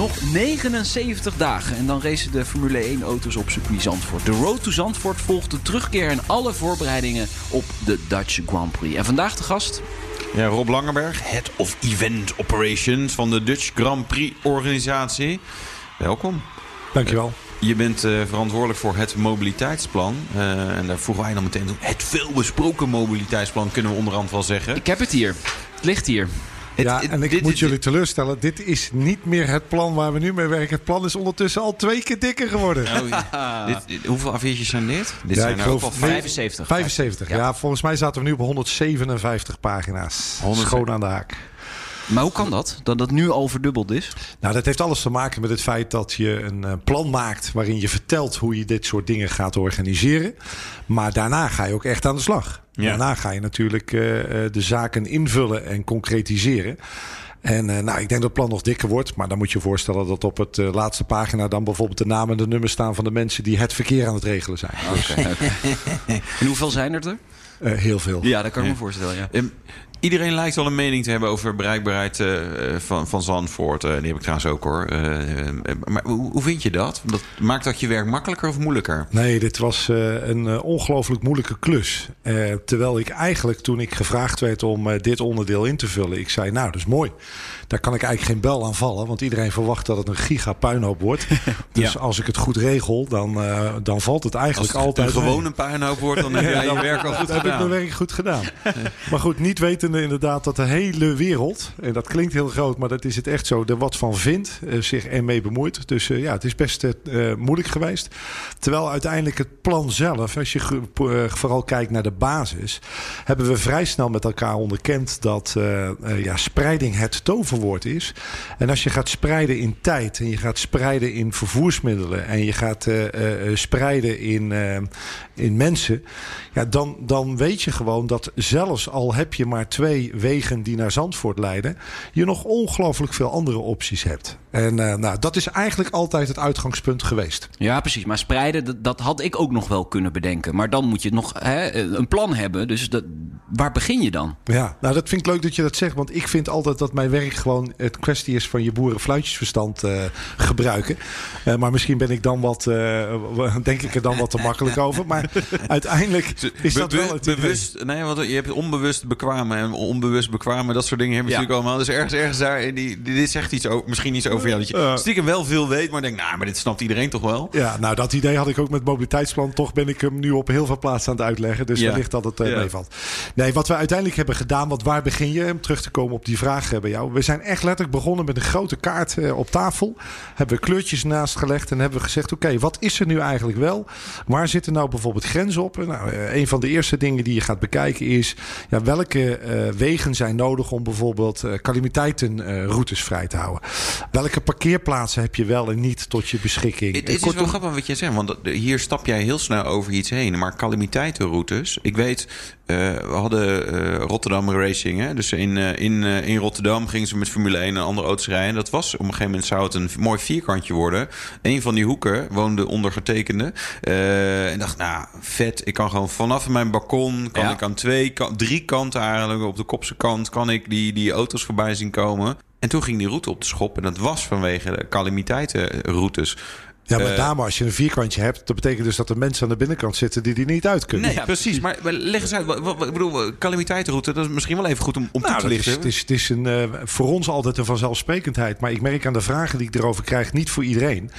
Nog 79 dagen en dan racen de Formule 1 auto's op circuit Zandvoort. De Road to Zandvoort volgt de terugkeer en alle voorbereidingen op de Dutch Grand Prix. En vandaag de gast... Ja, Rob Langenberg, Head of Event Operations van de Dutch Grand Prix organisatie. Welkom. Dankjewel. Je bent uh, verantwoordelijk voor het mobiliteitsplan. Uh, en daar vroegen wij dan meteen toe. Het veelbesproken mobiliteitsplan kunnen we onderhand wel zeggen. Ik heb het hier. Het ligt hier. Het, ja, en ik dit, moet dit, jullie teleurstellen. Dit is niet meer het plan waar we nu mee werken. Het plan is ondertussen al twee keer dikker geworden. Oh, ja. dit, hoeveel A4'tjes zijn dit? Dit ja, zijn ik geloof 75. 75, ja. ja. Volgens mij zaten we nu op 157 pagina's. 100... Schoon aan de haak. Maar hoe kan dat? Dat dat nu al verdubbeld is? Nou, dat heeft alles te maken met het feit dat je een eh, plan maakt waarin je vertelt hoe je dit soort dingen gaat organiseren. Maar daarna ga je ook echt aan de slag. Ja. Daarna ga je natuurlijk uh, de zaken invullen en concretiseren. En uh, nou, ik denk dat het plan nog dikker wordt. Maar dan moet je je voorstellen dat op het uh, laatste pagina dan bijvoorbeeld de namen en de nummers staan van de mensen die het verkeer aan het regelen zijn. Okay, okay. en hoeveel zijn er er? Uh, heel veel. Ja, dat kan ik ja. me voorstellen. Ja. Um, Iedereen lijkt wel een mening te hebben over bereikbaarheid uh, van, van Zandvoort. Uh, die heb ik trouwens ook hoor. Maar hoe, hoe, vind je dat? dat? Maakt dat je werk makkelijker of moeilijker? Nee, dit was een ongelooflijk moeilijke klus. terwijl ik eigenlijk toen ik gevraagd werd om dit onderdeel in te vullen... ik zei nou, dat is mooi. Daar kan ik eigenlijk geen bel aan vallen. Want iedereen verwacht dat het een giga puinhoop wordt. Dus ja. als ik het goed regel, dan, dan valt het eigenlijk als het altijd gewoon een puinhoop wordt, dan heb jij je werk al goed gedaan. heb ik mijn werk goed gedaan. maar goed, niet weten inderdaad dat de hele wereld, en dat klinkt heel groot, maar dat is het echt zo, er wat van vindt, uh, zich ermee bemoeit. Dus uh, ja, het is best moeilijk geweest. Terwijl uiteindelijk het plan zelf, als je vooral kijkt naar de basis, hebben we vrij snel met elkaar onderkend dat ja, spreiding het is. En als je gaat spreiden in tijd en je gaat spreiden in vervoersmiddelen en je gaat spreiden in, in mensen, ja, dan, dan weet je gewoon dat zelfs al heb je maar twee wegen die naar Zandvoort leiden, je nog ongelooflijk veel andere opties hebt. En nou, dat is eigenlijk altijd het uitgangspunt geweest. Ja, precies. Maar spreiden, dat, dat had ik ook nog wel kunnen bedenken. Maar dan moet je nog hè, een plan hebben. Dus dat, waar begin je dan? Ja, nou dat vind ik leuk dat je dat zegt. Want ik vind altijd dat mijn werk gewoon het kwestie is van je boerenfluitjesverstand uh, gebruiken. Uh, maar misschien ben ik dan wat, denk ik er dan wat te makkelijk over. Maar uiteindelijk is dat wel het bewust. Nee, want je hebt onbewust bekwamen en onbewust bekwamen. Dat soort dingen hebben we ja. natuurlijk allemaal. Dus ergens, ergens daar, die, dit zegt iets over, misschien iets over jou. Dat je stiekem wel veel weet, maar denk, nou, maar dit snapt iedereen toch wel? Ja, nou, dat idee had ik ook met mobiliteitsplan. Toch ben ik hem nu op heel veel plaatsen aan het uitleggen. Dus ja. wellicht dat het uh, ja. meevalt. Nee, wat we uiteindelijk hebben gedaan, wat waar begin je? Om terug te komen op die vraag bij jou. We zijn echt letterlijk begonnen met een grote kaart uh, op tafel. Hebben we kleurtjes naast gelegd en hebben we gezegd, oké, okay, wat is er nu eigenlijk wel? Waar zitten nou bijvoorbeeld grenzen op? Nou, uh, een van de eerste dingen die je gaat bekijken is, ja, welke wegen zijn nodig om bijvoorbeeld calamiteitenroutes vrij te houden? Welke parkeerplaatsen heb je wel en niet tot je beschikking? Het, het is wel grappig wat je zegt, want hier stap jij heel snel over iets heen. Maar calamiteitenroutes, ik weet, uh, we hadden uh, Rotterdam Racing. Hè? Dus in, uh, in, in Rotterdam gingen ze met Formule 1 en andere auto's rijden. Dat was op een gegeven moment zou het een mooi vierkantje worden. Een van die hoeken woonde ondergetekende. en dacht, nou, vet. Ik kan gewoon vanaf mijn balkon, kan ja. ik aan twee, kan, drie kanten eigenlijk, op de kopse kant, kan ik die, die auto's voorbij zien komen. En toen ging die route op de schop. En dat was vanwege de calamiteitenroutes. Ja, met name als je een vierkantje hebt, dat betekent dus dat er mensen aan de binnenkant zitten die die niet uit kunnen. Nee, ja, precies. Maar leg eens uit. Wat, wat, ik bedoel, calamiteitenroute, dat is misschien wel even goed om, om nou, toe te lichten. Het is, het is, een, uh, voor ons altijd een vanzelfsprekendheid. Maar ik merk aan de vragen die ik erover krijg, niet voor iedereen.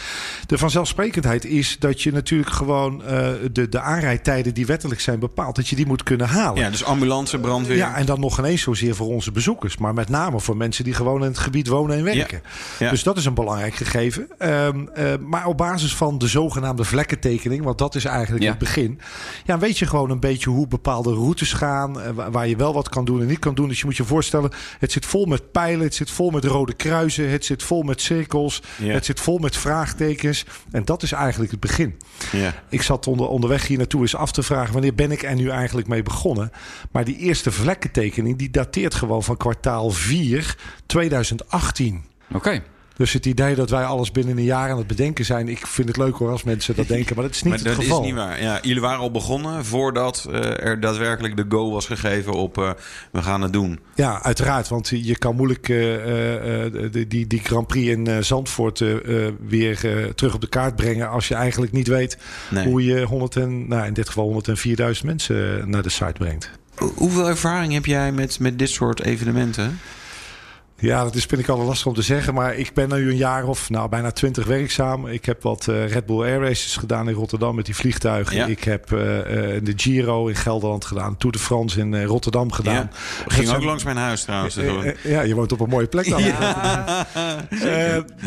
De vanzelfsprekendheid is dat je natuurlijk gewoon uh, de, de aanrijdtijden die wettelijk zijn bepaald, dat je die moet kunnen halen. Ja, dus ambulance, brandweer. Ja, en dan nog ineens zozeer voor onze bezoekers. Maar met name voor mensen die gewoon in het gebied wonen en werken. Ja. Ja. Dus dat is een belangrijk gegeven. Um, uh, maar op basis van de zogenaamde vlekkentekening, want dat is eigenlijk Ja. het begin. Ja, weet je gewoon een beetje hoe bepaalde routes gaan, eh, wa- waar je wel wat kan doen en niet kan doen. Dus je moet je voorstellen, het zit vol met pijlen, het zit vol met rode kruisen, het zit vol met cirkels, Ja. het zit vol met vraagtekens. En dat is eigenlijk het begin. Ja. Ik zat onder, onderweg hier naartoe eens af te vragen... wanneer ben ik er nu eigenlijk mee begonnen? Maar die eerste vlekkentekening... die dateert gewoon van kwartaal 4 2018. Oké. Dus het idee dat wij alles binnen een jaar aan het bedenken zijn... ik vind het leuk hoor als mensen dat denken... maar dat is niet Maar het dat geval. is niet waar. Ja, jullie waren al begonnen voordat eh, er daadwerkelijk de go was gegeven op eh, we gaan het doen. Ja, uiteraard. Want je kan moeilijk eh, die, die, die Grand Prix in Zandvoort weer terug op de kaart brengen... als je eigenlijk niet weet Nee. hoe je 100 en, nou, in dit geval 104.000 mensen naar de site brengt. Ho- Hoeveel ervaring heb jij met, met dit soort evenementen? Ja, dat is, vind ik altijd lastig om te zeggen. Maar ik ben nu een jaar of nou, bijna twintig werkzaam. Ik heb wat eh, Red Bull Air Races gedaan in Rotterdam met die vliegtuigen. Ja. Ik heb eh, eh, de Giro in Gelderland gedaan. Tour de France in Rotterdam gedaan. Ja. Dat Ging zijn- ook langs mijn huis trouwens. Ja, je woont op een mooie plek dan.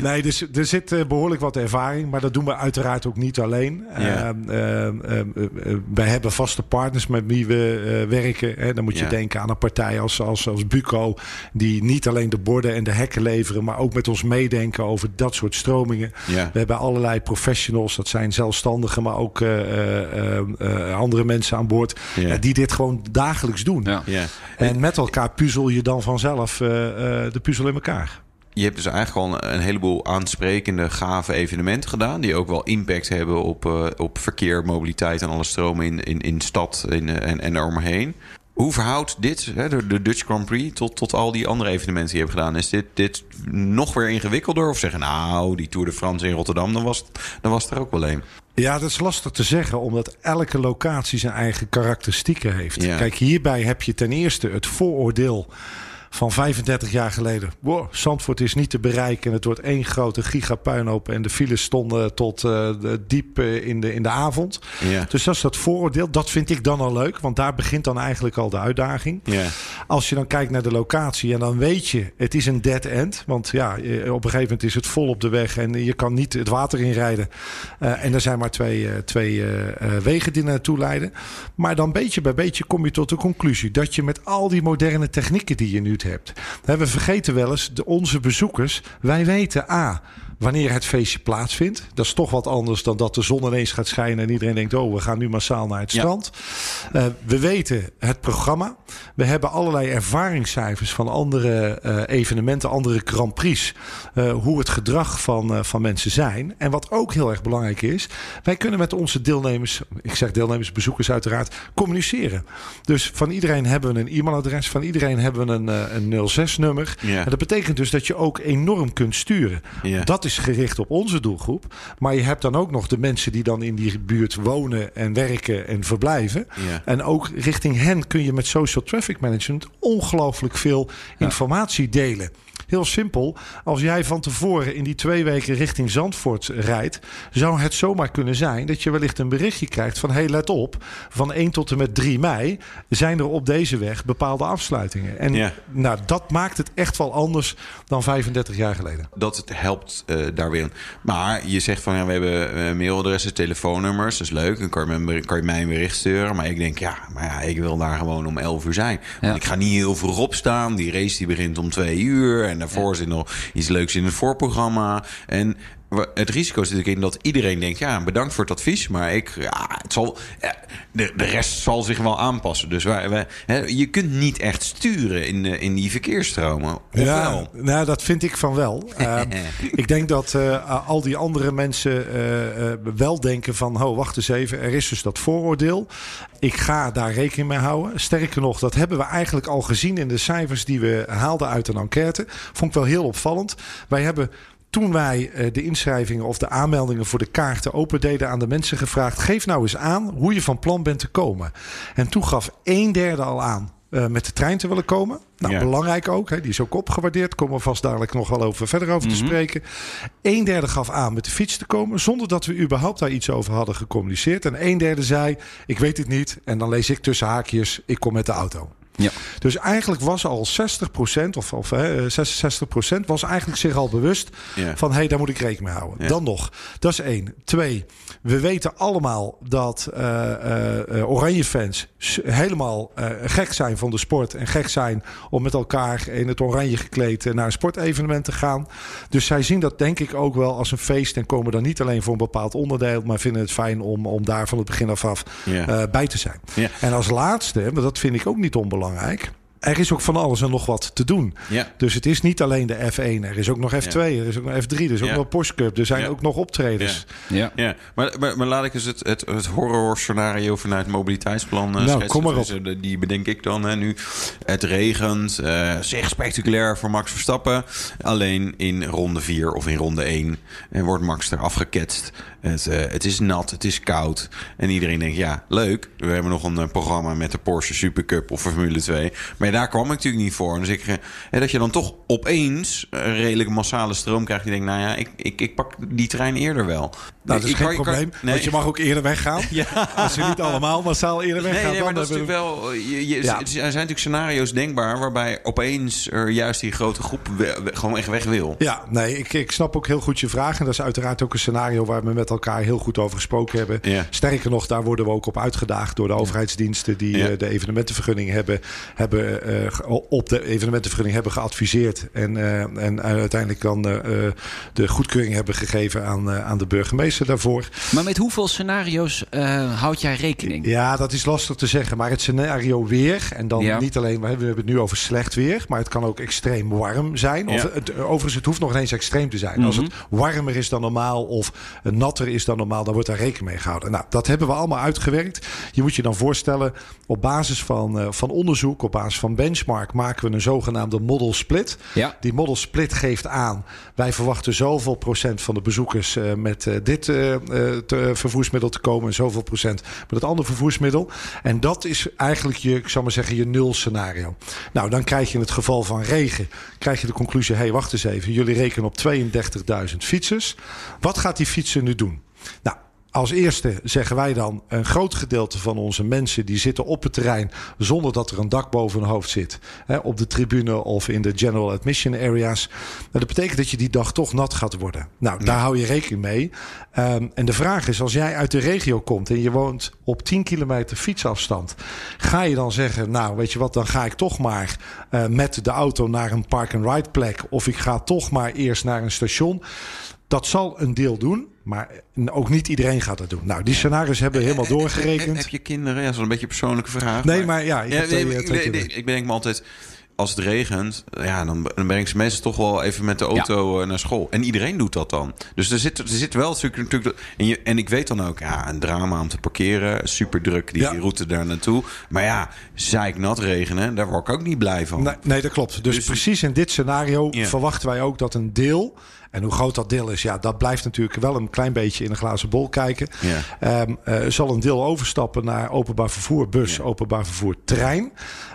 Nee, dus er zit eh, behoorlijk wat ervaring. Maar dat doen we uiteraard ook niet alleen. Ja. Eh, eh, eh, eh, wij hebben vaste partners met wie we werken. Hè. Dan moet je denken aan een partij als, als, als Buco. Die niet alleen de borden en de hekken leveren. Maar ook met ons meedenken over dat soort stromingen. Ja. We hebben allerlei professionals. Dat zijn zelfstandigen, maar ook eh, eh, eh, eh, andere mensen aan boord. Ja. die dit gewoon dagelijks doen. Ja. Ja. En met elkaar puzzel je dan vanzelf eh, eh, de puzzel in elkaar. Je hebt dus eigenlijk al een, heleboel aansprekende, gave evenementen gedaan. Die ook wel impact hebben op, eh, op verkeer, mobiliteit en alle stromen in, in, in stad in, en, en eromheen. Hoe verhoudt dit, hè, de, Dutch Grand Prix, tot, tot al die andere evenementen die je hebt gedaan? Is dit, dit nog weer ingewikkelder? Of zeggen, nou, die Tour de France in Rotterdam, dan was, het- dan was het er ook wel een. Ja, dat is lastig te zeggen, omdat elke locatie zijn eigen karakteristieken heeft. Ja. Kijk, hierbij heb je ten eerste het vooroordeel van 35 jaar geleden. Wow, Zandvoort is niet te bereiken en het wordt één grote gigapuinhoop en de files stonden tot de- diep eh, in, de, in de avond. Ja. Dus dat is dat vooroordeel. Dat vind ik dan al leuk, want daar begint dan eigenlijk al de uitdaging. Ja. Als je dan kijkt naar de locatie en dan weet je, het is een dead end. Want ja, eh, op een gegeven moment is het vol op de weg en je kan niet het water inrijden. En er zijn maar twee, twee wegen die naartoe leiden. Maar dan beetje bij beetje kom je tot de conclusie dat je met al die moderne technieken die je nu hebt. We vergeten wel eens, de, onze bezoekers, wij weten A. Wanneer het feestje plaatsvindt. Dat is toch wat anders dan dat de zon ineens gaat schijnen en iedereen denkt: Oh, we gaan nu massaal naar het Ja. strand. Eh, we weten het programma. We hebben allerlei ervaringscijfers van andere eh, evenementen, andere Grand Prix. eh, hoe het gedrag van, eh, van mensen zijn. En wat ook heel erg belangrijk is, wij kunnen met onze deelnemers, ik zeg deelnemers, bezoekers uiteraard, communiceren. Dus van iedereen hebben we een e-mailadres, van iedereen hebben we een, een 06-nummer. Ja. En dat betekent dus dat je ook enorm kunt sturen. Ja. Dat is gericht op onze doelgroep. Maar je hebt dan ook nog de mensen die dan in die buurt wonen en werken en verblijven. Ja. En ook richting hen kun je met social traffic management ongelooflijk veel informatie delen. Heel simpel. Als jij van tevoren in die twee weken richting Zandvoort rijdt, zou het zomaar kunnen zijn dat je wellicht een berichtje krijgt van: hey, let op, van 1 tot en met 3 mei zijn er op deze weg bepaalde afsluitingen. En Ja. nou, dat maakt het echt wel anders dan 35 jaar geleden. dat het helpt eh, daar weer. in. Maar je zegt van ja, we hebben eh, mailadressen, telefoonnummers. Dat is leuk. Dan kan je, kan je mij een bericht sturen. Maar ik denk, ja, maar ja, ik wil daar gewoon om 11 uur zijn. Want Ja. ik ga niet heel voorop staan. Die race die begint om 2 uur. En daarvoor zit nog iets leuks in het voorprogramma. En het risico is natuurlijk in dat iedereen denkt: ja, bedankt voor het advies. Maar ik, ja, het zal, de, de rest zal zich wel aanpassen. Dus wij, wij, hè, je kunt niet echt sturen in, eh, in die verkeersstromen. Ja, wel? nou, dat vind ik van wel. Uh, ik denk dat uh, al die andere mensen uh, wel denken van... oh, wacht eens even, er is dus dat vooroordeel. Ik ga daar rekening mee houden. Sterker nog, dat hebben we eigenlijk al gezien in de cijfers... die we haalden uit een enquête. Vond ik wel heel opvallend. Wij hebben toen wij uh, de inschrijvingen of de aanmeldingen voor de kaarten open deden aan de mensen gevraagd: geef nou eens aan hoe je van plan bent te komen. En toen gaf een derde al aan uh, met de trein te willen komen. Nou, ja. belangrijk ook. Hè, die is ook opgewaardeerd. Komen we vast dadelijk nog wel over verder over mm -hmm. te spreken. Een derde gaf aan met de fiets te komen. Zonder dat we überhaupt daar iets over hadden gecommuniceerd. En een derde zei: Ik weet het niet. En dan lees ik tussen haakjes: Ik kom met de auto. Ja. Dus eigenlijk was al 60% of, of hè, 66% was eigenlijk zich al bewust Ja. van hé, hey, daar moet ik rekening mee houden. Ja. Dan nog, dat is één. Twee, we weten allemaal dat eh, eh, eh, oranje fans helemaal eh, gek zijn van de sport en gek zijn om met elkaar in het oranje gekleed eh, naar een sportevenement te gaan. Dus zij zien dat denk ik ook wel als een feest en komen dan niet alleen voor een bepaald onderdeel, maar vinden het fijn om, om daar van het begin af af eh, bij te zijn. En als laatste, maar dat vind ik ook niet onbelangrijk belangrijk. Er is ook van alles en nog wat te doen. Ja. Dus het is niet alleen de F1. Er is ook nog F2, er is ook nog F3, er is ook Ja. nog Porsche Cup. Er zijn Ja. ook nog optredens. Ja. Ja, maar, maar, maar laat ik eens het, het, het horror scenario vanuit het mobiliteitsplan uh, Nou, schetsen. kom maar op. Dus, eh, Die bedenk ik dan hè, nu. Het regent, eh zeg spectaculair voor Max Verstappen. Alleen in ronde 4 of in ronde 1 en wordt Max eraf geketst. Het, eh, het is nat, het is koud. En iedereen denkt, ja, leuk. We hebben nog een eh, programma met de Porsche Supercup of Formule 2. Maar daar kwam ik natuurlijk niet voor. Dus ik, eh, hè, dat je dan toch opeens een redelijk massale stroom krijgt. Die denkt, nou ja, ik, ik, ik pak die trein eerder wel. Nou, dat is Ik geen kan- ik kan- probleem. nee. Want je mag ook eerder weggaan. Als je niet allemaal massaal eerder weggaan. Nee, nee, maar dat is we- natuurlijk wel. Je, je- Ja. Er zijn natuurlijk scenario's denkbaar waarbij opeens er juist die grote groep we- we- gewoon echt weg wil. Ja, nee, ik, ik snap ook heel goed je vraag. En dat is uiteraard ook een scenario waar we met elkaar heel goed over gesproken hebben. Ja. Sterker nog, daar worden we ook op uitgedaagd door de overheidsdiensten die Ja. eh, de evenementenvergunning hebben, hebben eh, op de evenementenvergunning hebben geadviseerd. En, eh, en uiteindelijk dan eh, eh, de goedkeuring hebben gegeven aan, eh, aan de burgemeester daarvoor. Maar met hoeveel scenario's eh, houd jij rekening? Ja, dat is lastig te zeggen. Maar het scenario weer, en dan Ja. niet alleen, we hebben het nu over slecht weer, maar het kan ook extreem warm zijn. Of Ja. het, overigens, het hoeft nog ineens extreem te zijn. Als het warmer is dan normaal of natter is dan normaal, dan wordt daar rekening mee gehouden. Nou, dat hebben we allemaal uitgewerkt. Je moet je dan voorstellen, op basis van, eh, van onderzoek, op basis van benchmark, maken we een zogenaamde model split. Ja. Die model split geeft aan, wij verwachten zoveel procent van de bezoekers eh, met eh, dit eh, te- vervoersmiddel te komen en zoveel procent met het andere vervoersmiddel. En dat is eigenlijk je, ik zal maar zeggen, je nul scenario. Nou, dan krijg je in het geval van regen, krijg je de conclusie, hé, hey, wacht eens even, jullie rekenen op 32.000 fietsers. Wat gaat die fietser nu doen? Nou, als eerste zeggen wij dan een groot gedeelte van onze mensen die zitten op het terrein zonder dat er een dak boven hun hoofd zit. Hè, op de tribune of in de general admission areas. Dat betekent dat je die dag toch nat gaat worden. Nou, daar hou je rekening mee. Ehm, en de vraag is, als jij uit de regio komt en je woont op 10 kilometer fietsafstand, ga je dan zeggen, nou weet je wat, dan ga ik toch maar eh, met de auto naar een park-and-ride plek of ik ga toch maar eerst naar een station. Dat zal een deel doen, maar ook niet iedereen gaat dat doen. Nou, die scenario's hebben we helemaal doorgerekend. Heb je kinderen? Ja, dat is wel een beetje een persoonlijke vraag. Nee, maar ja, ik heb twee, nee, eh, twee nee, kinderen. nee, ik bedenk me altijd... Als het regent, ja, dan, dan breng ik ze meestal toch wel even met de auto eh, naar school. En iedereen doet dat dan. Dus er zit, er zit wel natuurlijk... natuurlijk en, je, en ik weet dan ook, ja, een drama om te parkeren. Super druk, die Ja. route daar naartoe. Maar ja, zeik nat regenen, daar word ik ook niet blij van. Nee, nee, dat klopt. Dus, Dus- precies in dit scenario Ja. verwachten wij ook dat een deel. En hoe groot dat deel is, ja, dat blijft natuurlijk wel een klein beetje in een glazen bol kijken. Ja. Ehm, eh, zal een deel overstappen naar openbaar vervoer, bus, Ja. openbaar vervoer, trein.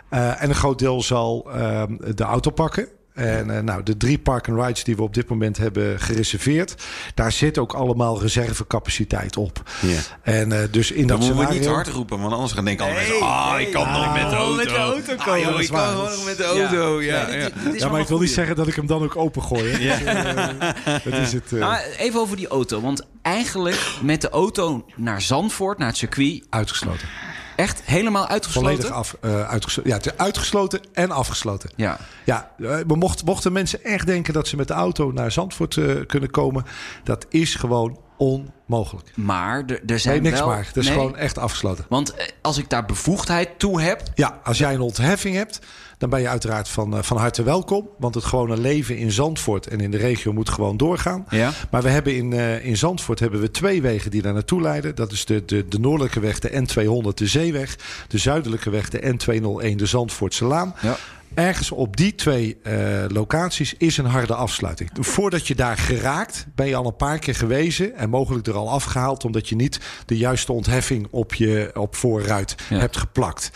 Eh, en een groot deel zal ehm, de auto pakken. En eh, nou, de drie park-and-rides die we op dit moment hebben gereserveerd, daar zit ook allemaal reservecapaciteit op. Ja. En eh, dus in Dan dat moeten we scenario... niet hard roepen, want anders gaan denken alle mensen... Ah, ik kan nog met de auto. met de auto Ah, komen. joh, is ik kan nog met de auto. Ja, ja. Ja, maar ik wil niet zeggen dat ik hem dan ook opengooi. Hè? Dat is het. eh, Maar even over die auto. Want eigenlijk met de auto naar Zandvoort, naar het circuit, Uitgesloten. Echt helemaal uitgesloten. Volledig af, eh, uitgesloten. Ja, het is uitgesloten en afgesloten. Ja. Ja, eh, maar mocht, mochten mensen echt denken dat ze met de auto naar Zandvoort eh, kunnen komen, dat is gewoon onmogelijk. Maar er, er zijn Nee, niks wel... maar. Het is Nee, gewoon echt afgesloten. Want als ik daar bevoegdheid toe heb... Ja, als jij een ontheffing hebt, dan ben je uiteraard van, eh, van harte welkom. Want het gewone leven in Zandvoort en in de regio moet gewoon doorgaan. Ja. Maar we hebben in, eh, in Zandvoort hebben we twee wegen die daar naartoe leiden. Dat is de, de, de noordelijke weg, de N200, de Zeeweg. De zuidelijke weg, de N201, de Zandvoortse Laan. Ja. Ergens op die twee eh, locaties is een harde afsluiting. Voordat je daar geraakt, ben je al een paar keer gewezen en mogelijk er al afgehaald, omdat je niet de juiste ontheffing op je op voorruit Ja. hebt geplakt.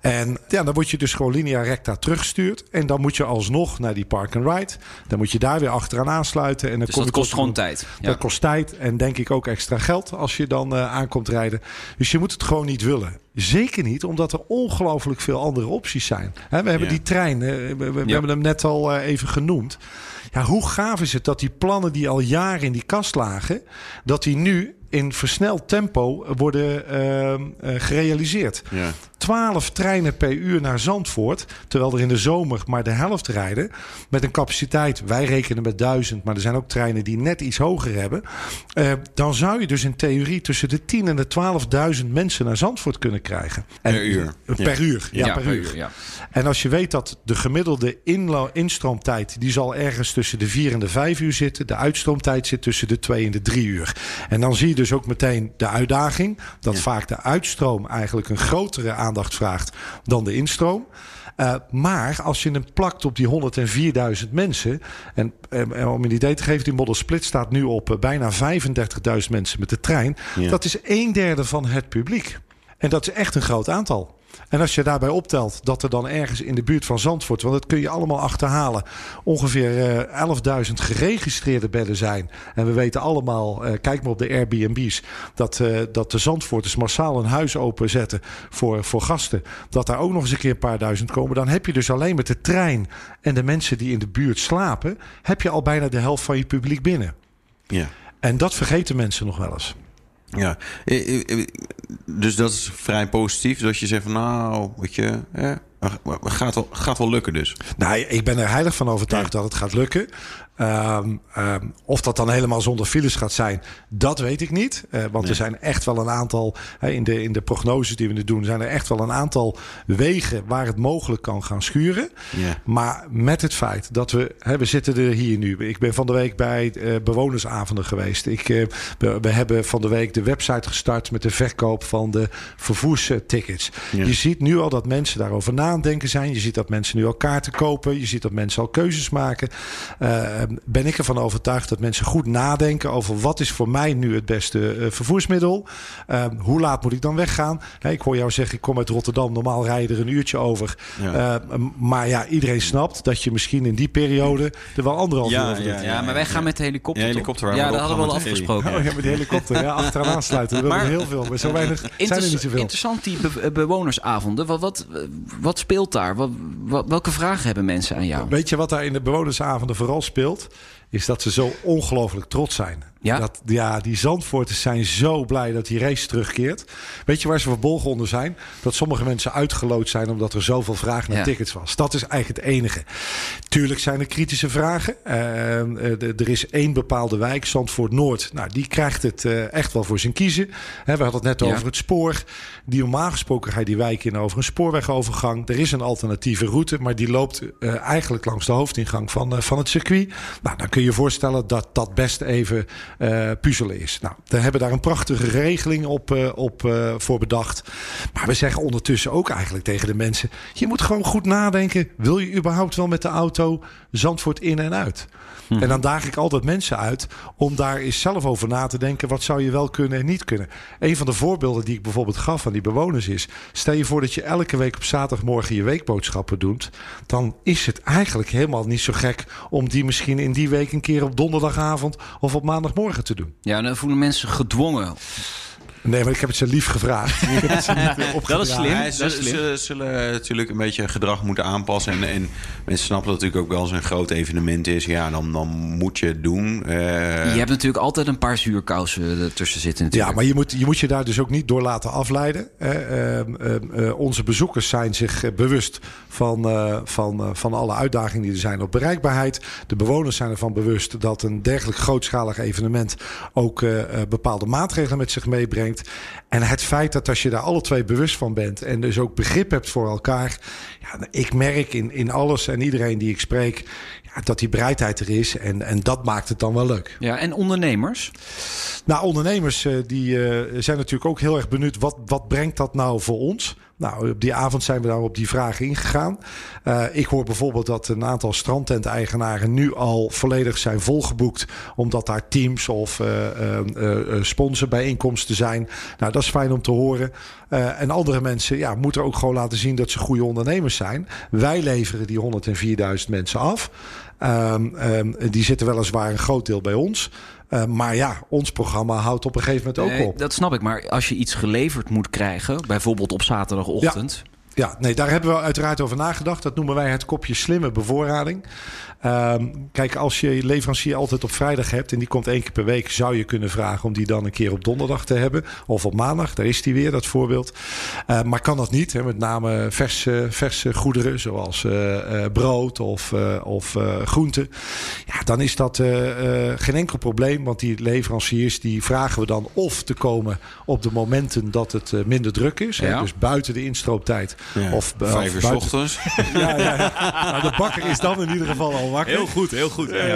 En ja, dan word je dus gewoon linea recta teruggestuurd. En dan moet je alsnog naar die park and ride. Dan moet je daar weer achteraan aansluiten. En dan Dus kom dat kost gewoon tijd. Ja. Dat kost tijd en denk ik ook extra geld als je dan eh, aankomt rijden. Dus je moet het gewoon niet willen. Zeker niet, omdat er ongelooflijk veel andere opties zijn. We hebben Ja. die trein, eh, we, we- we Ja. hebben hem net al eh, even genoemd. Ja, hoe gaaf is het dat die plannen die al jaren in die kast lagen, dat die nu in versneld tempo worden ehm, eh, gerealiseerd. Ja. 12 treinen per uur naar Zandvoort. Terwijl er in de zomer maar de helft rijden. Met een capaciteit, wij rekenen met 1000, maar er zijn ook treinen die net iets hoger hebben. Eh, dan zou je dus in theorie tussen de 10 en de 12.000 mensen naar Zandvoort kunnen krijgen. En- Per uur. Eh, Per uur, ja, per, uur. ja. En als je weet dat de gemiddelde instroomtijd... die zal ergens tussen de 4 en de 5 uur zitten. De uitstroomtijd zit tussen de 2 en de 3 uur. En dan zie je dus ook meteen de uitdaging... dat vaak de uitstroom eigenlijk een grotere aandacht vraagt dan de instroom. Eh, maar als je hem plakt op die 104.000 mensen... En, en om een idee te geven, die Model Split staat nu op eh, bijna 35.000 mensen met de trein. Ja. Dat is een derde van het publiek. En dat is echt een groot aantal. En als je daarbij optelt dat er dan ergens in de buurt van Zandvoort, want dat kun je allemaal achterhalen, ongeveer eh 11.000 geregistreerde bedden zijn. En we weten allemaal, eh, kijk maar op de Airbnb's, dat, eh, dat de Zandvoorters massaal een huis openzetten voor, voor gasten. Dat daar ook nog eens een keer een paar duizend komen. Dan heb je dus alleen met de trein en de mensen die in de buurt slapen, heb je al bijna de helft van je publiek binnen. Ja. En dat vergeten mensen nog wel eens. Ja, dus dat is vrij positief. Dat je zegt van nou, weet je, gaat, wel, gaat wel lukken dus. Nou, ik ben er heilig van overtuigd dat het gaat lukken. Ehm, ehm, of dat dan helemaal zonder files gaat zijn, dat weet ik niet. Eh, want Nee. er zijn echt wel een aantal, in, de, in de prognoses die we nu doen, zijn er echt wel een aantal wegen waar het mogelijk kan gaan schuren. Ja. Maar met het feit dat we, we zitten er hier nu. Ik ben van de week bij eh, bewonersavonden geweest. Ik, eh, we, we hebben van de week de website gestart met de verkoop van de vervoerstickets. Ja. Je ziet nu al dat mensen daarover nadenken zijn. Je ziet dat mensen nu al kaarten kopen. Je ziet dat mensen al keuzes maken. Eh, ben ik ervan overtuigd dat mensen goed nadenken over wat is voor mij nu het beste eh, vervoersmiddel. Eh, hoe laat moet ik dan weggaan? Hè, ik hoor jou zeggen, ik kom uit Rotterdam. Normaal rijden er een uurtje over. Ja. Eh, maar ja, iedereen snapt dat je misschien in die periode er wel anderhalf Ja, uur over ja, doet. Ja, maar wij gaan met de helikopter. Ja, helikopter Ja, dat hadden we al afgesproken. Oh ja, met de helikopter. Ja, achteraan aansluiten. We willen Maar- er heel veel. Maar zo weinig zijn er niet zoveel. Interessant, die be- eh, bewonersavonden. Wat, wat, wat speelt daar? Wat, wat- welke vragen hebben mensen aan jou? Weet je wat daar in de bewonersavonden vooral speelt? wereld. Is dat ze zo ongelooflijk trots zijn. Ja? Dat, ja, die Zandvoorters zijn zo blij dat die race terugkeert. Weet je waar ze verbolgen onder zijn? Dat sommige mensen uitgeloot zijn omdat er zoveel vraag naar Ja. tickets was. Dat is eigenlijk het enige. Tuurlijk zijn er kritische vragen. De- er is één bepaalde wijk, Zandvoort Noord. Nou, die krijgt het eh, echt wel voor zijn kiezen. Hè, we hadden het net Ja. over het spoor. Die normaal gesproken ga je die wijk in over een spoorwegovergang. Er is een alternatieve route, maar die loopt eigenlijk langs de hoofdingang van, van het circuit. Nou, dan kun je voorstellen dat dat best even eh, puzzelen is. Nou, we hebben daar een prachtige regeling op, eh, op eh, voor bedacht. Maar we zeggen ondertussen ook eigenlijk tegen de mensen: je moet gewoon goed nadenken. Wil je überhaupt wel met de auto Zandvoort in en uit? En dan daag ik altijd mensen uit om daar eens zelf over na te denken. Wat zou je wel kunnen en niet kunnen? Een van de voorbeelden die ik bijvoorbeeld gaf aan die bewoners is... stel je voor dat je elke week op zaterdagmorgen je weekboodschappen doet... dan is het eigenlijk helemaal niet zo gek... om die misschien in die week een keer op donderdagavond of op maandagmorgen te doen. Ja, dan voelen mensen gedwongen. Nee, maar ik heb het ze lief gevraagd. Ik heb het ze niet eh, Dat is slim. Ja, dat ze, is slim. ze zullen natuurlijk een beetje gedrag moeten aanpassen. En, en mensen snappen dat het natuurlijk ook wel eens een groot evenement is. Ja, dan, dan moet je het doen. Eh, Je hebt natuurlijk altijd een paar zuurkousen ertussen zitten Ja, natuurlijk. maar je moet, je moet je daar dus ook niet door laten afleiden. hè. Ehm, ehm, eh, onze bezoekers zijn zich eh, bewust van, eh, van, eh, van alle uitdagingen die er zijn op bereikbaarheid. De bewoners zijn ervan bewust dat een dergelijk grootschalig evenement ook eh, eh, bepaalde maatregelen met zich meebrengt. En het feit dat als je daar alle twee bewust van bent en dus ook begrip hebt voor elkaar. Ja, ik merk in, in alles en iedereen die ik spreek ja, dat die bereidheid er is. En, en dat maakt het dan wel leuk. Ja, en ondernemers? Nou, ondernemers eh, die eh, zijn natuurlijk ook heel erg benieuwd. Wat, wat brengt dat nou voor ons? Nou, op die avond zijn we daar op die vragen ingegaan. Eh, ik hoor bijvoorbeeld dat een aantal strandtent-eigenaren nu al volledig zijn volgeboekt. Omdat daar teams of eh, eh, sponsorbijeenkomsten zijn. Nou, dat is fijn om te horen. En andere mensen ja, moeten ook gewoon laten zien dat ze goede ondernemers zijn. Wij leveren die 104.000 mensen af. Ehm, ehm, die zitten weliswaar een groot deel bij ons. Eh, maar ja, ons programma houdt op een gegeven moment ook Nee, op. dat snap ik. Maar als je iets geleverd moet krijgen, bijvoorbeeld op zaterdagochtend. Ja, nee, daar hebben we uiteraard over nagedacht. Dat noemen wij het kopje slimme bevoorrading. Ehm, kijk, als je leverancier altijd op vrijdag hebt en die komt één keer per week, zou je kunnen vragen om die dan een keer op donderdag te hebben. Of op maandag, daar is die weer, dat voorbeeld. Eh, maar kan dat niet, hè, met name verse, verse goederen zoals eh, eh, brood of, eh, of groenten. Ja, dan is dat geen enkel probleem, want die leveranciers die vragen we dan of te komen op de momenten dat het minder druk is. hè, Ja. dus buiten de instrooptijd. Ja. Of, eh, Vijf uur 's ochtends. ja, ja, ja. Nou, de bakker is dan in ieder geval al wakker. goed, heel goed. Eh,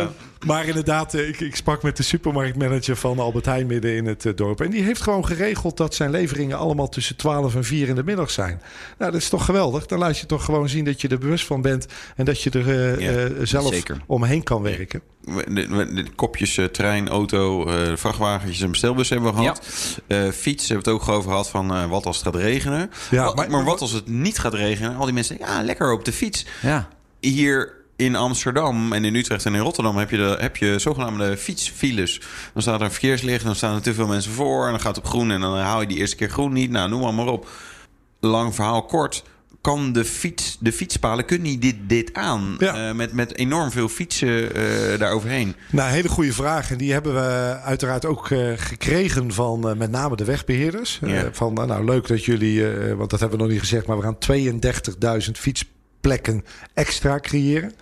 Maar inderdaad, eh, ik, ik sprak met de supermarktmanager van Albert Heijn midden in het eh, dorp. En die heeft gewoon geregeld dat zijn leveringen allemaal tussen 12 en 4 in de middag zijn. Nou, dat is toch geweldig. Dan laat je toch gewoon zien dat je er bewust van bent. En dat je er eh, Ja, eh, zelf zeker. omheen kan werken. De, de- de kopjes eh, trein, auto, eh, vrachtwagentjes en bestelbus hebben we gehad. Eh, fiets hebben we het ook over gehad van eh, wat als het gaat regenen. Ja, Wat- maar- maar, wat als het niet gaat regenen? Al die mensen denken, ja, lekker op de fiets. Ja. Hier in Amsterdam en in Utrecht en in Rotterdam heb je, de, heb je zogenaamde fietsfiles. Dan staat er een verkeerslicht, dan staan er te veel mensen voor... en dan gaat het op groen en dan haal je die eerste keer groen niet. Nou, noem maar, maar op. Lang verhaal kort. Kan de, fiets, de fietspalen, kunnen die dit, dit aan? Ja. Eh, met, met enorm veel fietsen eh daaroverheen. Nou, hele goede vraag. En die hebben we uiteraard ook eh, gekregen van met name de wegbeheerders. Eh, Ja. van, nou, leuk dat jullie, want dat hebben we nog niet gezegd... maar we gaan 32.000 fietsplekken extra creëren.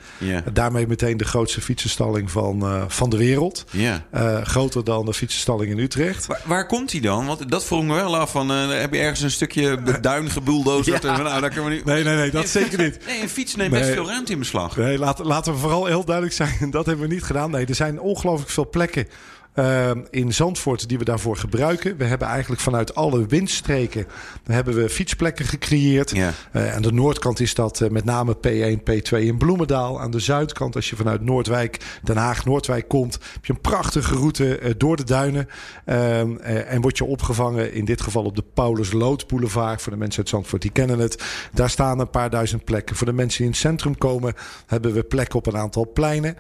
Daarmee meteen de grootste fietsenstalling van, eh, van de wereld. Eh, groter dan de fietsenstalling in Utrecht. Waar, waar komt hij dan? Want dat vroeg me wel af. Van, eh, heb je ergens een stukje duin gebulldozerd? Nou, daar kunnen we niet... Nee, nee, nee, dat zeker niet. Nee, een fiets neemt best veel ruimte in beslag. Nee, laten, laten we vooral heel duidelijk zijn. Dat hebben we niet gedaan. Nee, er zijn ongelooflijk veel plekken eh, in Zandvoort die we daarvoor gebruiken. We hebben eigenlijk vanuit alle windstreken hebben we fietsplekken gecreëerd. Ja. Eh, aan de noordkant is dat eh, met name P1, P2 in Bloemendaal. Aan de zuidkant, als je vanuit Noordwijk, Den Haag, Noordwijk komt, heb je een prachtige route eh, door de duinen. Ehm, eh, en word je opgevangen, in dit geval op de Paulus Lood Boulevard. Voor de mensen uit Zandvoort, die kennen het. Daar staan een paar duizend plekken. Voor de mensen die in het centrum komen, hebben we plekken op een aantal pleinen.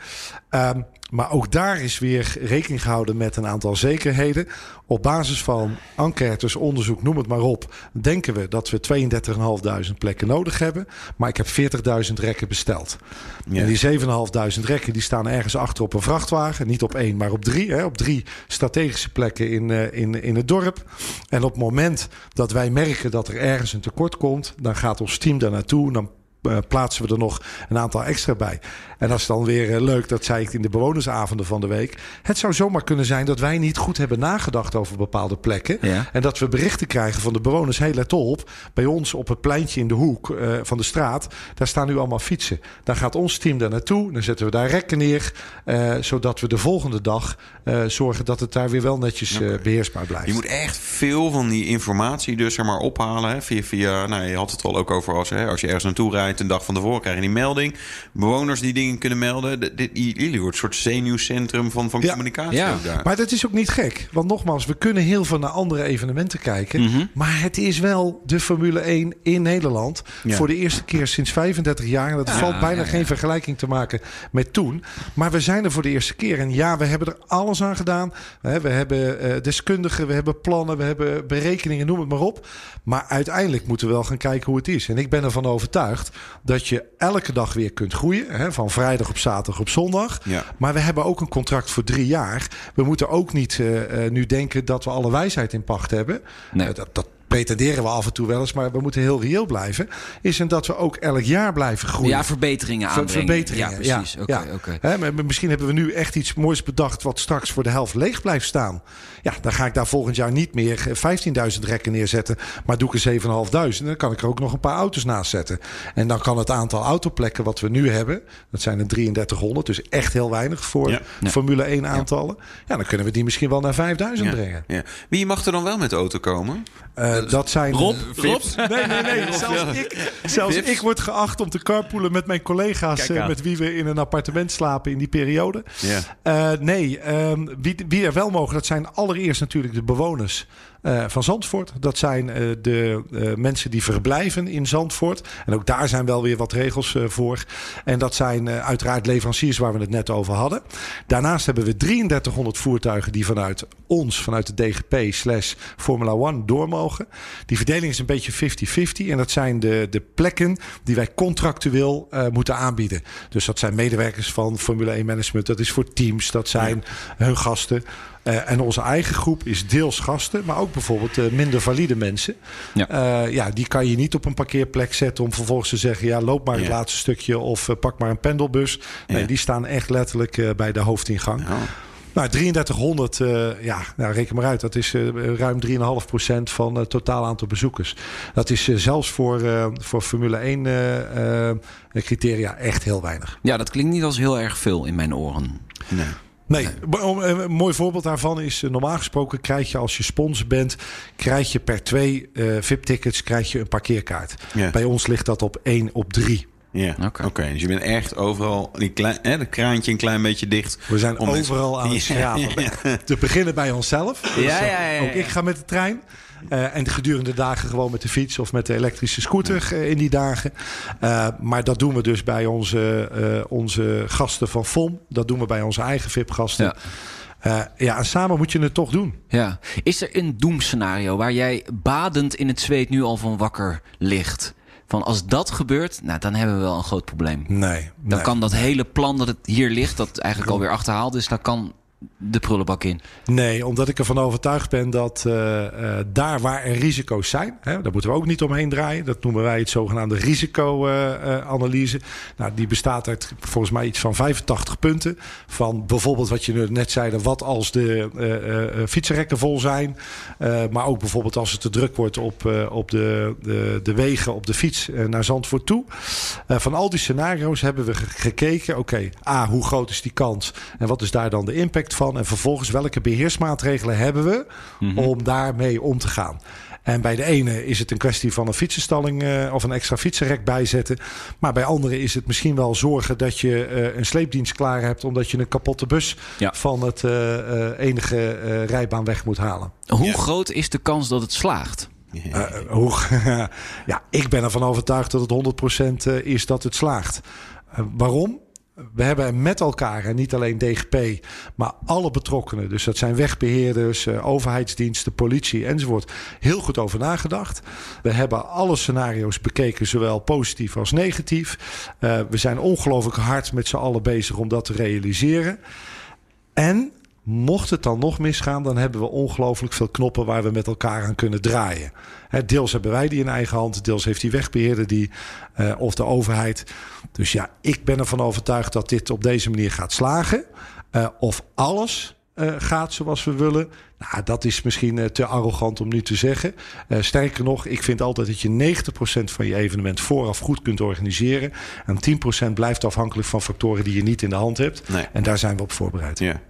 Ehm, maar ook daar is weer rekening gehouden met een aantal zekerheden. Op basis van enquêtes, onderzoek, noem het maar op, denken we dat we 32.500 plekken nodig hebben. Maar ik heb 40.000 rekken besteld. Ja. En die 7.500 rekken die staan ergens achter op een vrachtwagen. Niet op één, maar op drie. Hè, op drie strategische plekken in, eh, in, in het dorp. En op het moment dat wij merken dat er ergens een tekort komt, dan gaat ons team daar naartoe. Dan plaatsen we er nog een aantal extra bij. En dat is dan weer eh, leuk, dat zei ik in de bewonersavonden van de week. Het zou zomaar kunnen zijn dat wij niet goed hebben nagedacht over bepaalde plekken. Ja. En dat we berichten krijgen van de bewoners. Hey, let op, bij ons op het pleintje in de hoek eh, van de straat, daar staan nu allemaal fietsen. Dan gaat ons team daar naartoe, dan zetten we daar rekken neer, eh, zodat we de volgende dag eh, zorgen dat het daar weer wel netjes eh, beheersbaar blijft. Je moet echt veel van die informatie dus zeg maar ophalen. Hè, via, via, nou, je had het al ook over als, hè, als je ergens naartoe rijdt... een dag van tevoren krijg je die melding. Bewoners die dingen kunnen melden. De- Jullie worden een soort zenuwcentrum van, van Ja. communicatie Ja. daar. Maar dat is ook niet gek. Want nogmaals, we kunnen heel veel naar andere evenementen kijken. Mhm. Maar het is wel de Formule 1 in Nederland. Ja. Voor de eerste keer sinds 35 jaar. En dat valt bijna geen vergelijking te maken met toen. Maar we zijn er voor de eerste keer. En ja, we hebben er alles aan gedaan. We hebben eh, deskundigen, we hebben plannen, we hebben berekeningen, noem het maar op. Maar uiteindelijk moeten we wel gaan kijken hoe het is. En ik ben ervan overtuigd dat je elke dag weer kunt groeien. Hè, van vrijdag op zaterdag op zondag. Ja. Maar we hebben ook een contract voor drie jaar. We moeten ook niet eh, eh, nu denken dat we alle wijsheid in pacht hebben. Nee. Eh, dat, dat pretenderen we af en toe wel eens, maar we moeten heel reëel blijven. Is en dat we ook elk jaar blijven groeien. Ja, verbeteringen Ver- aanbrengen. verbeteringen. Ja, precies. Oké, ja. oké. Hè, maar misschien hebben we nu echt iets moois bedacht wat straks voor de helft leeg blijft staan. Ja, dan ga ik daar volgend jaar niet meer eh, 15.000 rekken neerzetten, maar doe ik er 7.500. Dan kan ik er ook nog een paar auto's naast zetten. En dan kan het aantal autoplekken wat we nu hebben, dat zijn er 3300, dus echt heel weinig voor Ja. Ja. Formule 1 aantallen. Ja, dan kunnen we die misschien wel naar 5000 Ja, brengen. ja. Wie mag er dan wel met de auto komen? Eh, dat zijn Rob. Rob? Nee, nee, nee. Zelfs, ik, zelfs Vips. ik word geacht om te carpoolen met mijn collega's... Eh, met wie we in een appartement slapen in die periode. Ja. Eh, nee, ehm, wie, wie er wel mogen, dat zijn allereerst natuurlijk de bewoners... eh, van Zandvoort. Dat zijn eh, de eh, mensen die verblijven in Zandvoort. En ook daar zijn wel weer wat regels voor. En dat zijn uiteraard leveranciers waar we het net over hadden. Daarnaast hebben we 3300 voertuigen die vanuit ons, vanuit de DGP slash Formula One door mogen. Die verdeling is een beetje 50-50. En dat zijn de, de plekken die wij contractueel moeten aanbieden. Dus dat zijn medewerkers van Formule 1 Management. Dat is voor teams. Dat zijn hun gasten. En onze eigen groep is deels gasten, maar ook bijvoorbeeld eh, minder valide mensen. Ja. Ja. ja, die kan je niet op een parkeerplek zetten om vervolgens te zeggen: ja, loop maar het Ja. laatste stukje of eh, pak maar een pendelbus. Nee, Ja. die staan echt letterlijk eh, bij de hoofdingang. Ja. Nou, 3300, eh, ja, nou, reken maar uit. Dat is eh, ruim 3,5% van het totaal aantal bezoekers. Dat is eh, zelfs voor, eh, voor Formule 1 eh, eh, criteria echt heel weinig. Ja, dat klinkt niet als heel erg veel in mijn oren. Nee. Nee, eh, een mooi voorbeeld daarvan is... eh, normaal gesproken krijg je als je sponsor bent... krijg je per twee eh, VIP-tickets krijg je een parkeerkaart. Ja. Bij ons ligt dat op 1 op 3. Ja, oké. Oké. Dus je bent echt overal, die klein, hè, dat kraantje een klein beetje dicht. We zijn overal aan het Ja, schrapen. Te beginnen bij onszelf. Dus, Ja, ja, ja, ja. Ook ik ga met de trein. Eh, en gedurende de dagen gewoon met de fiets of met de elektrische scooter eh, in die dagen. Eh, maar dat doen we dus bij onze, onze gasten van FOM. Dat doen we bij onze eigen VIP-gasten. Ja. Ja. ja, en samen moet je het toch doen. Ja. Is er een doemscenario waar jij badend in het zweet nu al van wakker ligt? Van als dat gebeurt, nou, dan hebben we wel een groot probleem. Nee. Dan nee. kan dat hele plan dat het hier ligt, dat eigenlijk alweer achterhaald is, dan kan de prullenbak in. Nee, omdat ik ervan overtuigd ben dat eh, eh, daar waar er risico's zijn, hè, daar moeten we ook niet omheen draaien. Dat noemen wij het zogenaamde risicoanalyse. nou, die bestaat uit volgens mij iets van 85 punten. Van bijvoorbeeld wat je net zei, wat als de eh, fietsenrekken vol zijn. Maar ook bijvoorbeeld als het te druk wordt op, op de, de, de wegen op de fiets naar Zandvoort toe. Van al die scenario's hebben we ge- gekeken. Oké, A, hoe groot is die kans? En wat is daar dan de impact van? En vervolgens, welke beheersmaatregelen hebben we om daarmee om te gaan? En bij de ene is het een kwestie van een fietsenstalling eh, of een extra fietsenrek bijzetten. Maar bij anderen is het misschien wel zorgen dat je eh, een sleepdienst klaar hebt. omdat je een kapotte bus Ja. van het eh, eh, enige eh, rijbaan weg moet halen. Hoe Ja. groot is de kans dat het slaagt? Eh, hoe, ja, ik ben ervan overtuigd dat het 100% eh, is dat het slaagt. Waarom? We hebben met elkaar, en niet alleen DGP, maar alle betrokkenen, dus dat zijn wegbeheerders, eh, overheidsdiensten, politie enzovoort, heel goed over nagedacht. We hebben alle scenario's bekeken, zowel positief als negatief. Eh, we zijn ongelooflijk hard met z'n allen bezig om dat te realiseren. En mocht het dan nog misgaan, dan hebben we ongelooflijk veel knoppen waar we met elkaar aan kunnen draaien. Deels hebben wij die in eigen hand, deels heeft die wegbeheerder die eh, of de overheid. Dus ja, ik ben ervan overtuigd dat dit op deze manier gaat slagen. Eh, of alles eh, gaat zoals we willen. Nou, dat is misschien te arrogant om nu te zeggen. Sterker nog, ik vind altijd dat je 90% van je evenement vooraf goed kunt organiseren. En 10% blijft afhankelijk van factoren die je niet in de hand hebt. Nee. En daar zijn we op voorbereid. Ja.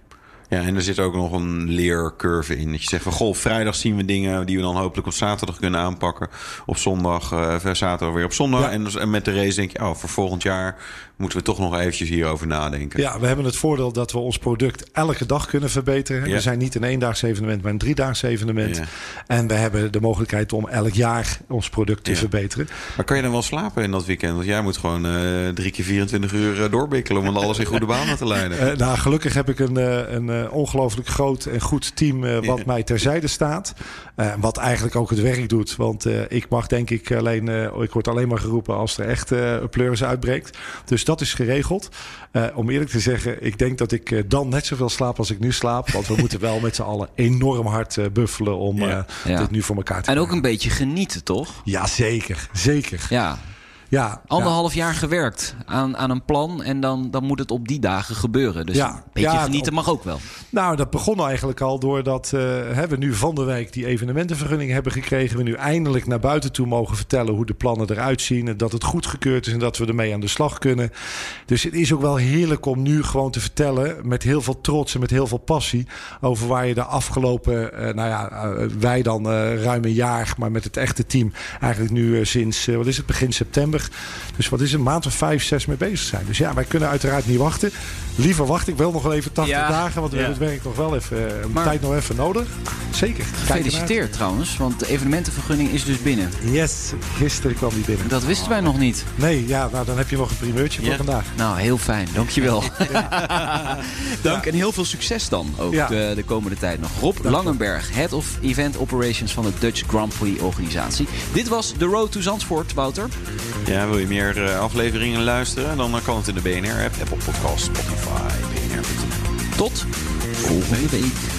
Ja, en er zit ook nog een leercurve in. Dat je zegt van, goh, vrijdag zien we dingen die we dan hopelijk op zaterdag kunnen aanpakken. Op zondag, eh zaterdag weer op zondag. Ja. En, dus- en met de race denk je, oh, voor volgend jaar moeten we toch nog eventjes hierover nadenken. Ja, we hebben het voordeel dat we ons product elke dag kunnen verbeteren. Ja. We zijn niet een eendaags evenement, maar een driedaags evenement. Ja. En we hebben de mogelijkheid om elk jaar ons product te Ja. verbeteren. Maar kan je dan wel slapen in dat weekend? Want jij moet gewoon eh, drie keer 24 uur eh, doorbikkelen... om alles in goede banen te leiden. Eh, nou, gelukkig heb ik een, een ongelooflijk groot en goed team wat mij terzijde staat. Wat eigenlijk ook het werk doet. Want ik mag denk ik alleen, ik word alleen maar geroepen als er echt een pleuris uitbreekt. Dus dat is geregeld. Eh, om eerlijk te zeggen, ik denk dat ik eh, dan net zoveel slaap als ik nu slaap. Want we moeten wel met z'n allen enorm hard eh, buffelen om Ja. dit nu voor elkaar te En ook krijgen. een beetje genieten, toch? Ja, zeker. Zeker. Ja. Ja, Anderhalf jaar gewerkt aan, aan een plan en dan, dan moet het op die dagen gebeuren. Dus Ja. een beetje Ja, genieten mag ook wel. Nou, dat begon eigenlijk al doordat hè, we nu van de wijk die evenementenvergunning hebben gekregen. We nu eindelijk naar buiten toe mogen vertellen hoe de plannen eruit zien. En dat het goedgekeurd is en dat we ermee aan de slag kunnen. Dus het is ook wel heerlijk om nu gewoon te vertellen met heel veel trots en met heel veel passie. Over waar je de afgelopen, eh, nou ja, eh, wij dan ruim een jaar, maar met het echte team eigenlijk nu sinds, wat is het, begin september er dus wat is een maand of vijf, zes mee bezig zijn. Dus ja, wij kunnen uiteraard niet wachten. Liever wacht ik wel nog wel even 80 Ja. dagen, want we Ja. hebben het werk nog wel even, eh, Maar- tijd nog even nodig. Zeker. Gefeliciteerd trouwens, want de evenementenvergunning is dus binnen. Yes, gisteren kwam die binnen. Dat wisten wij nog niet. Nee, ja, nou dan heb je nog een primeurtje voor vandaag. Nou, heel fijn. Dankjewel. Dank en heel veel succes dan ook Ja. de, de komende tijd nog. Rob Langenberg, Head of Event Operations van de Dutch Grand Prix organisatie. Dit was The Road to Zandvoort, Wouter. Ja, wil je meer eh, afleveringen luisteren? Dan kan het in de BNR-app, Apple Podcast, Spotify. Tot volgende week.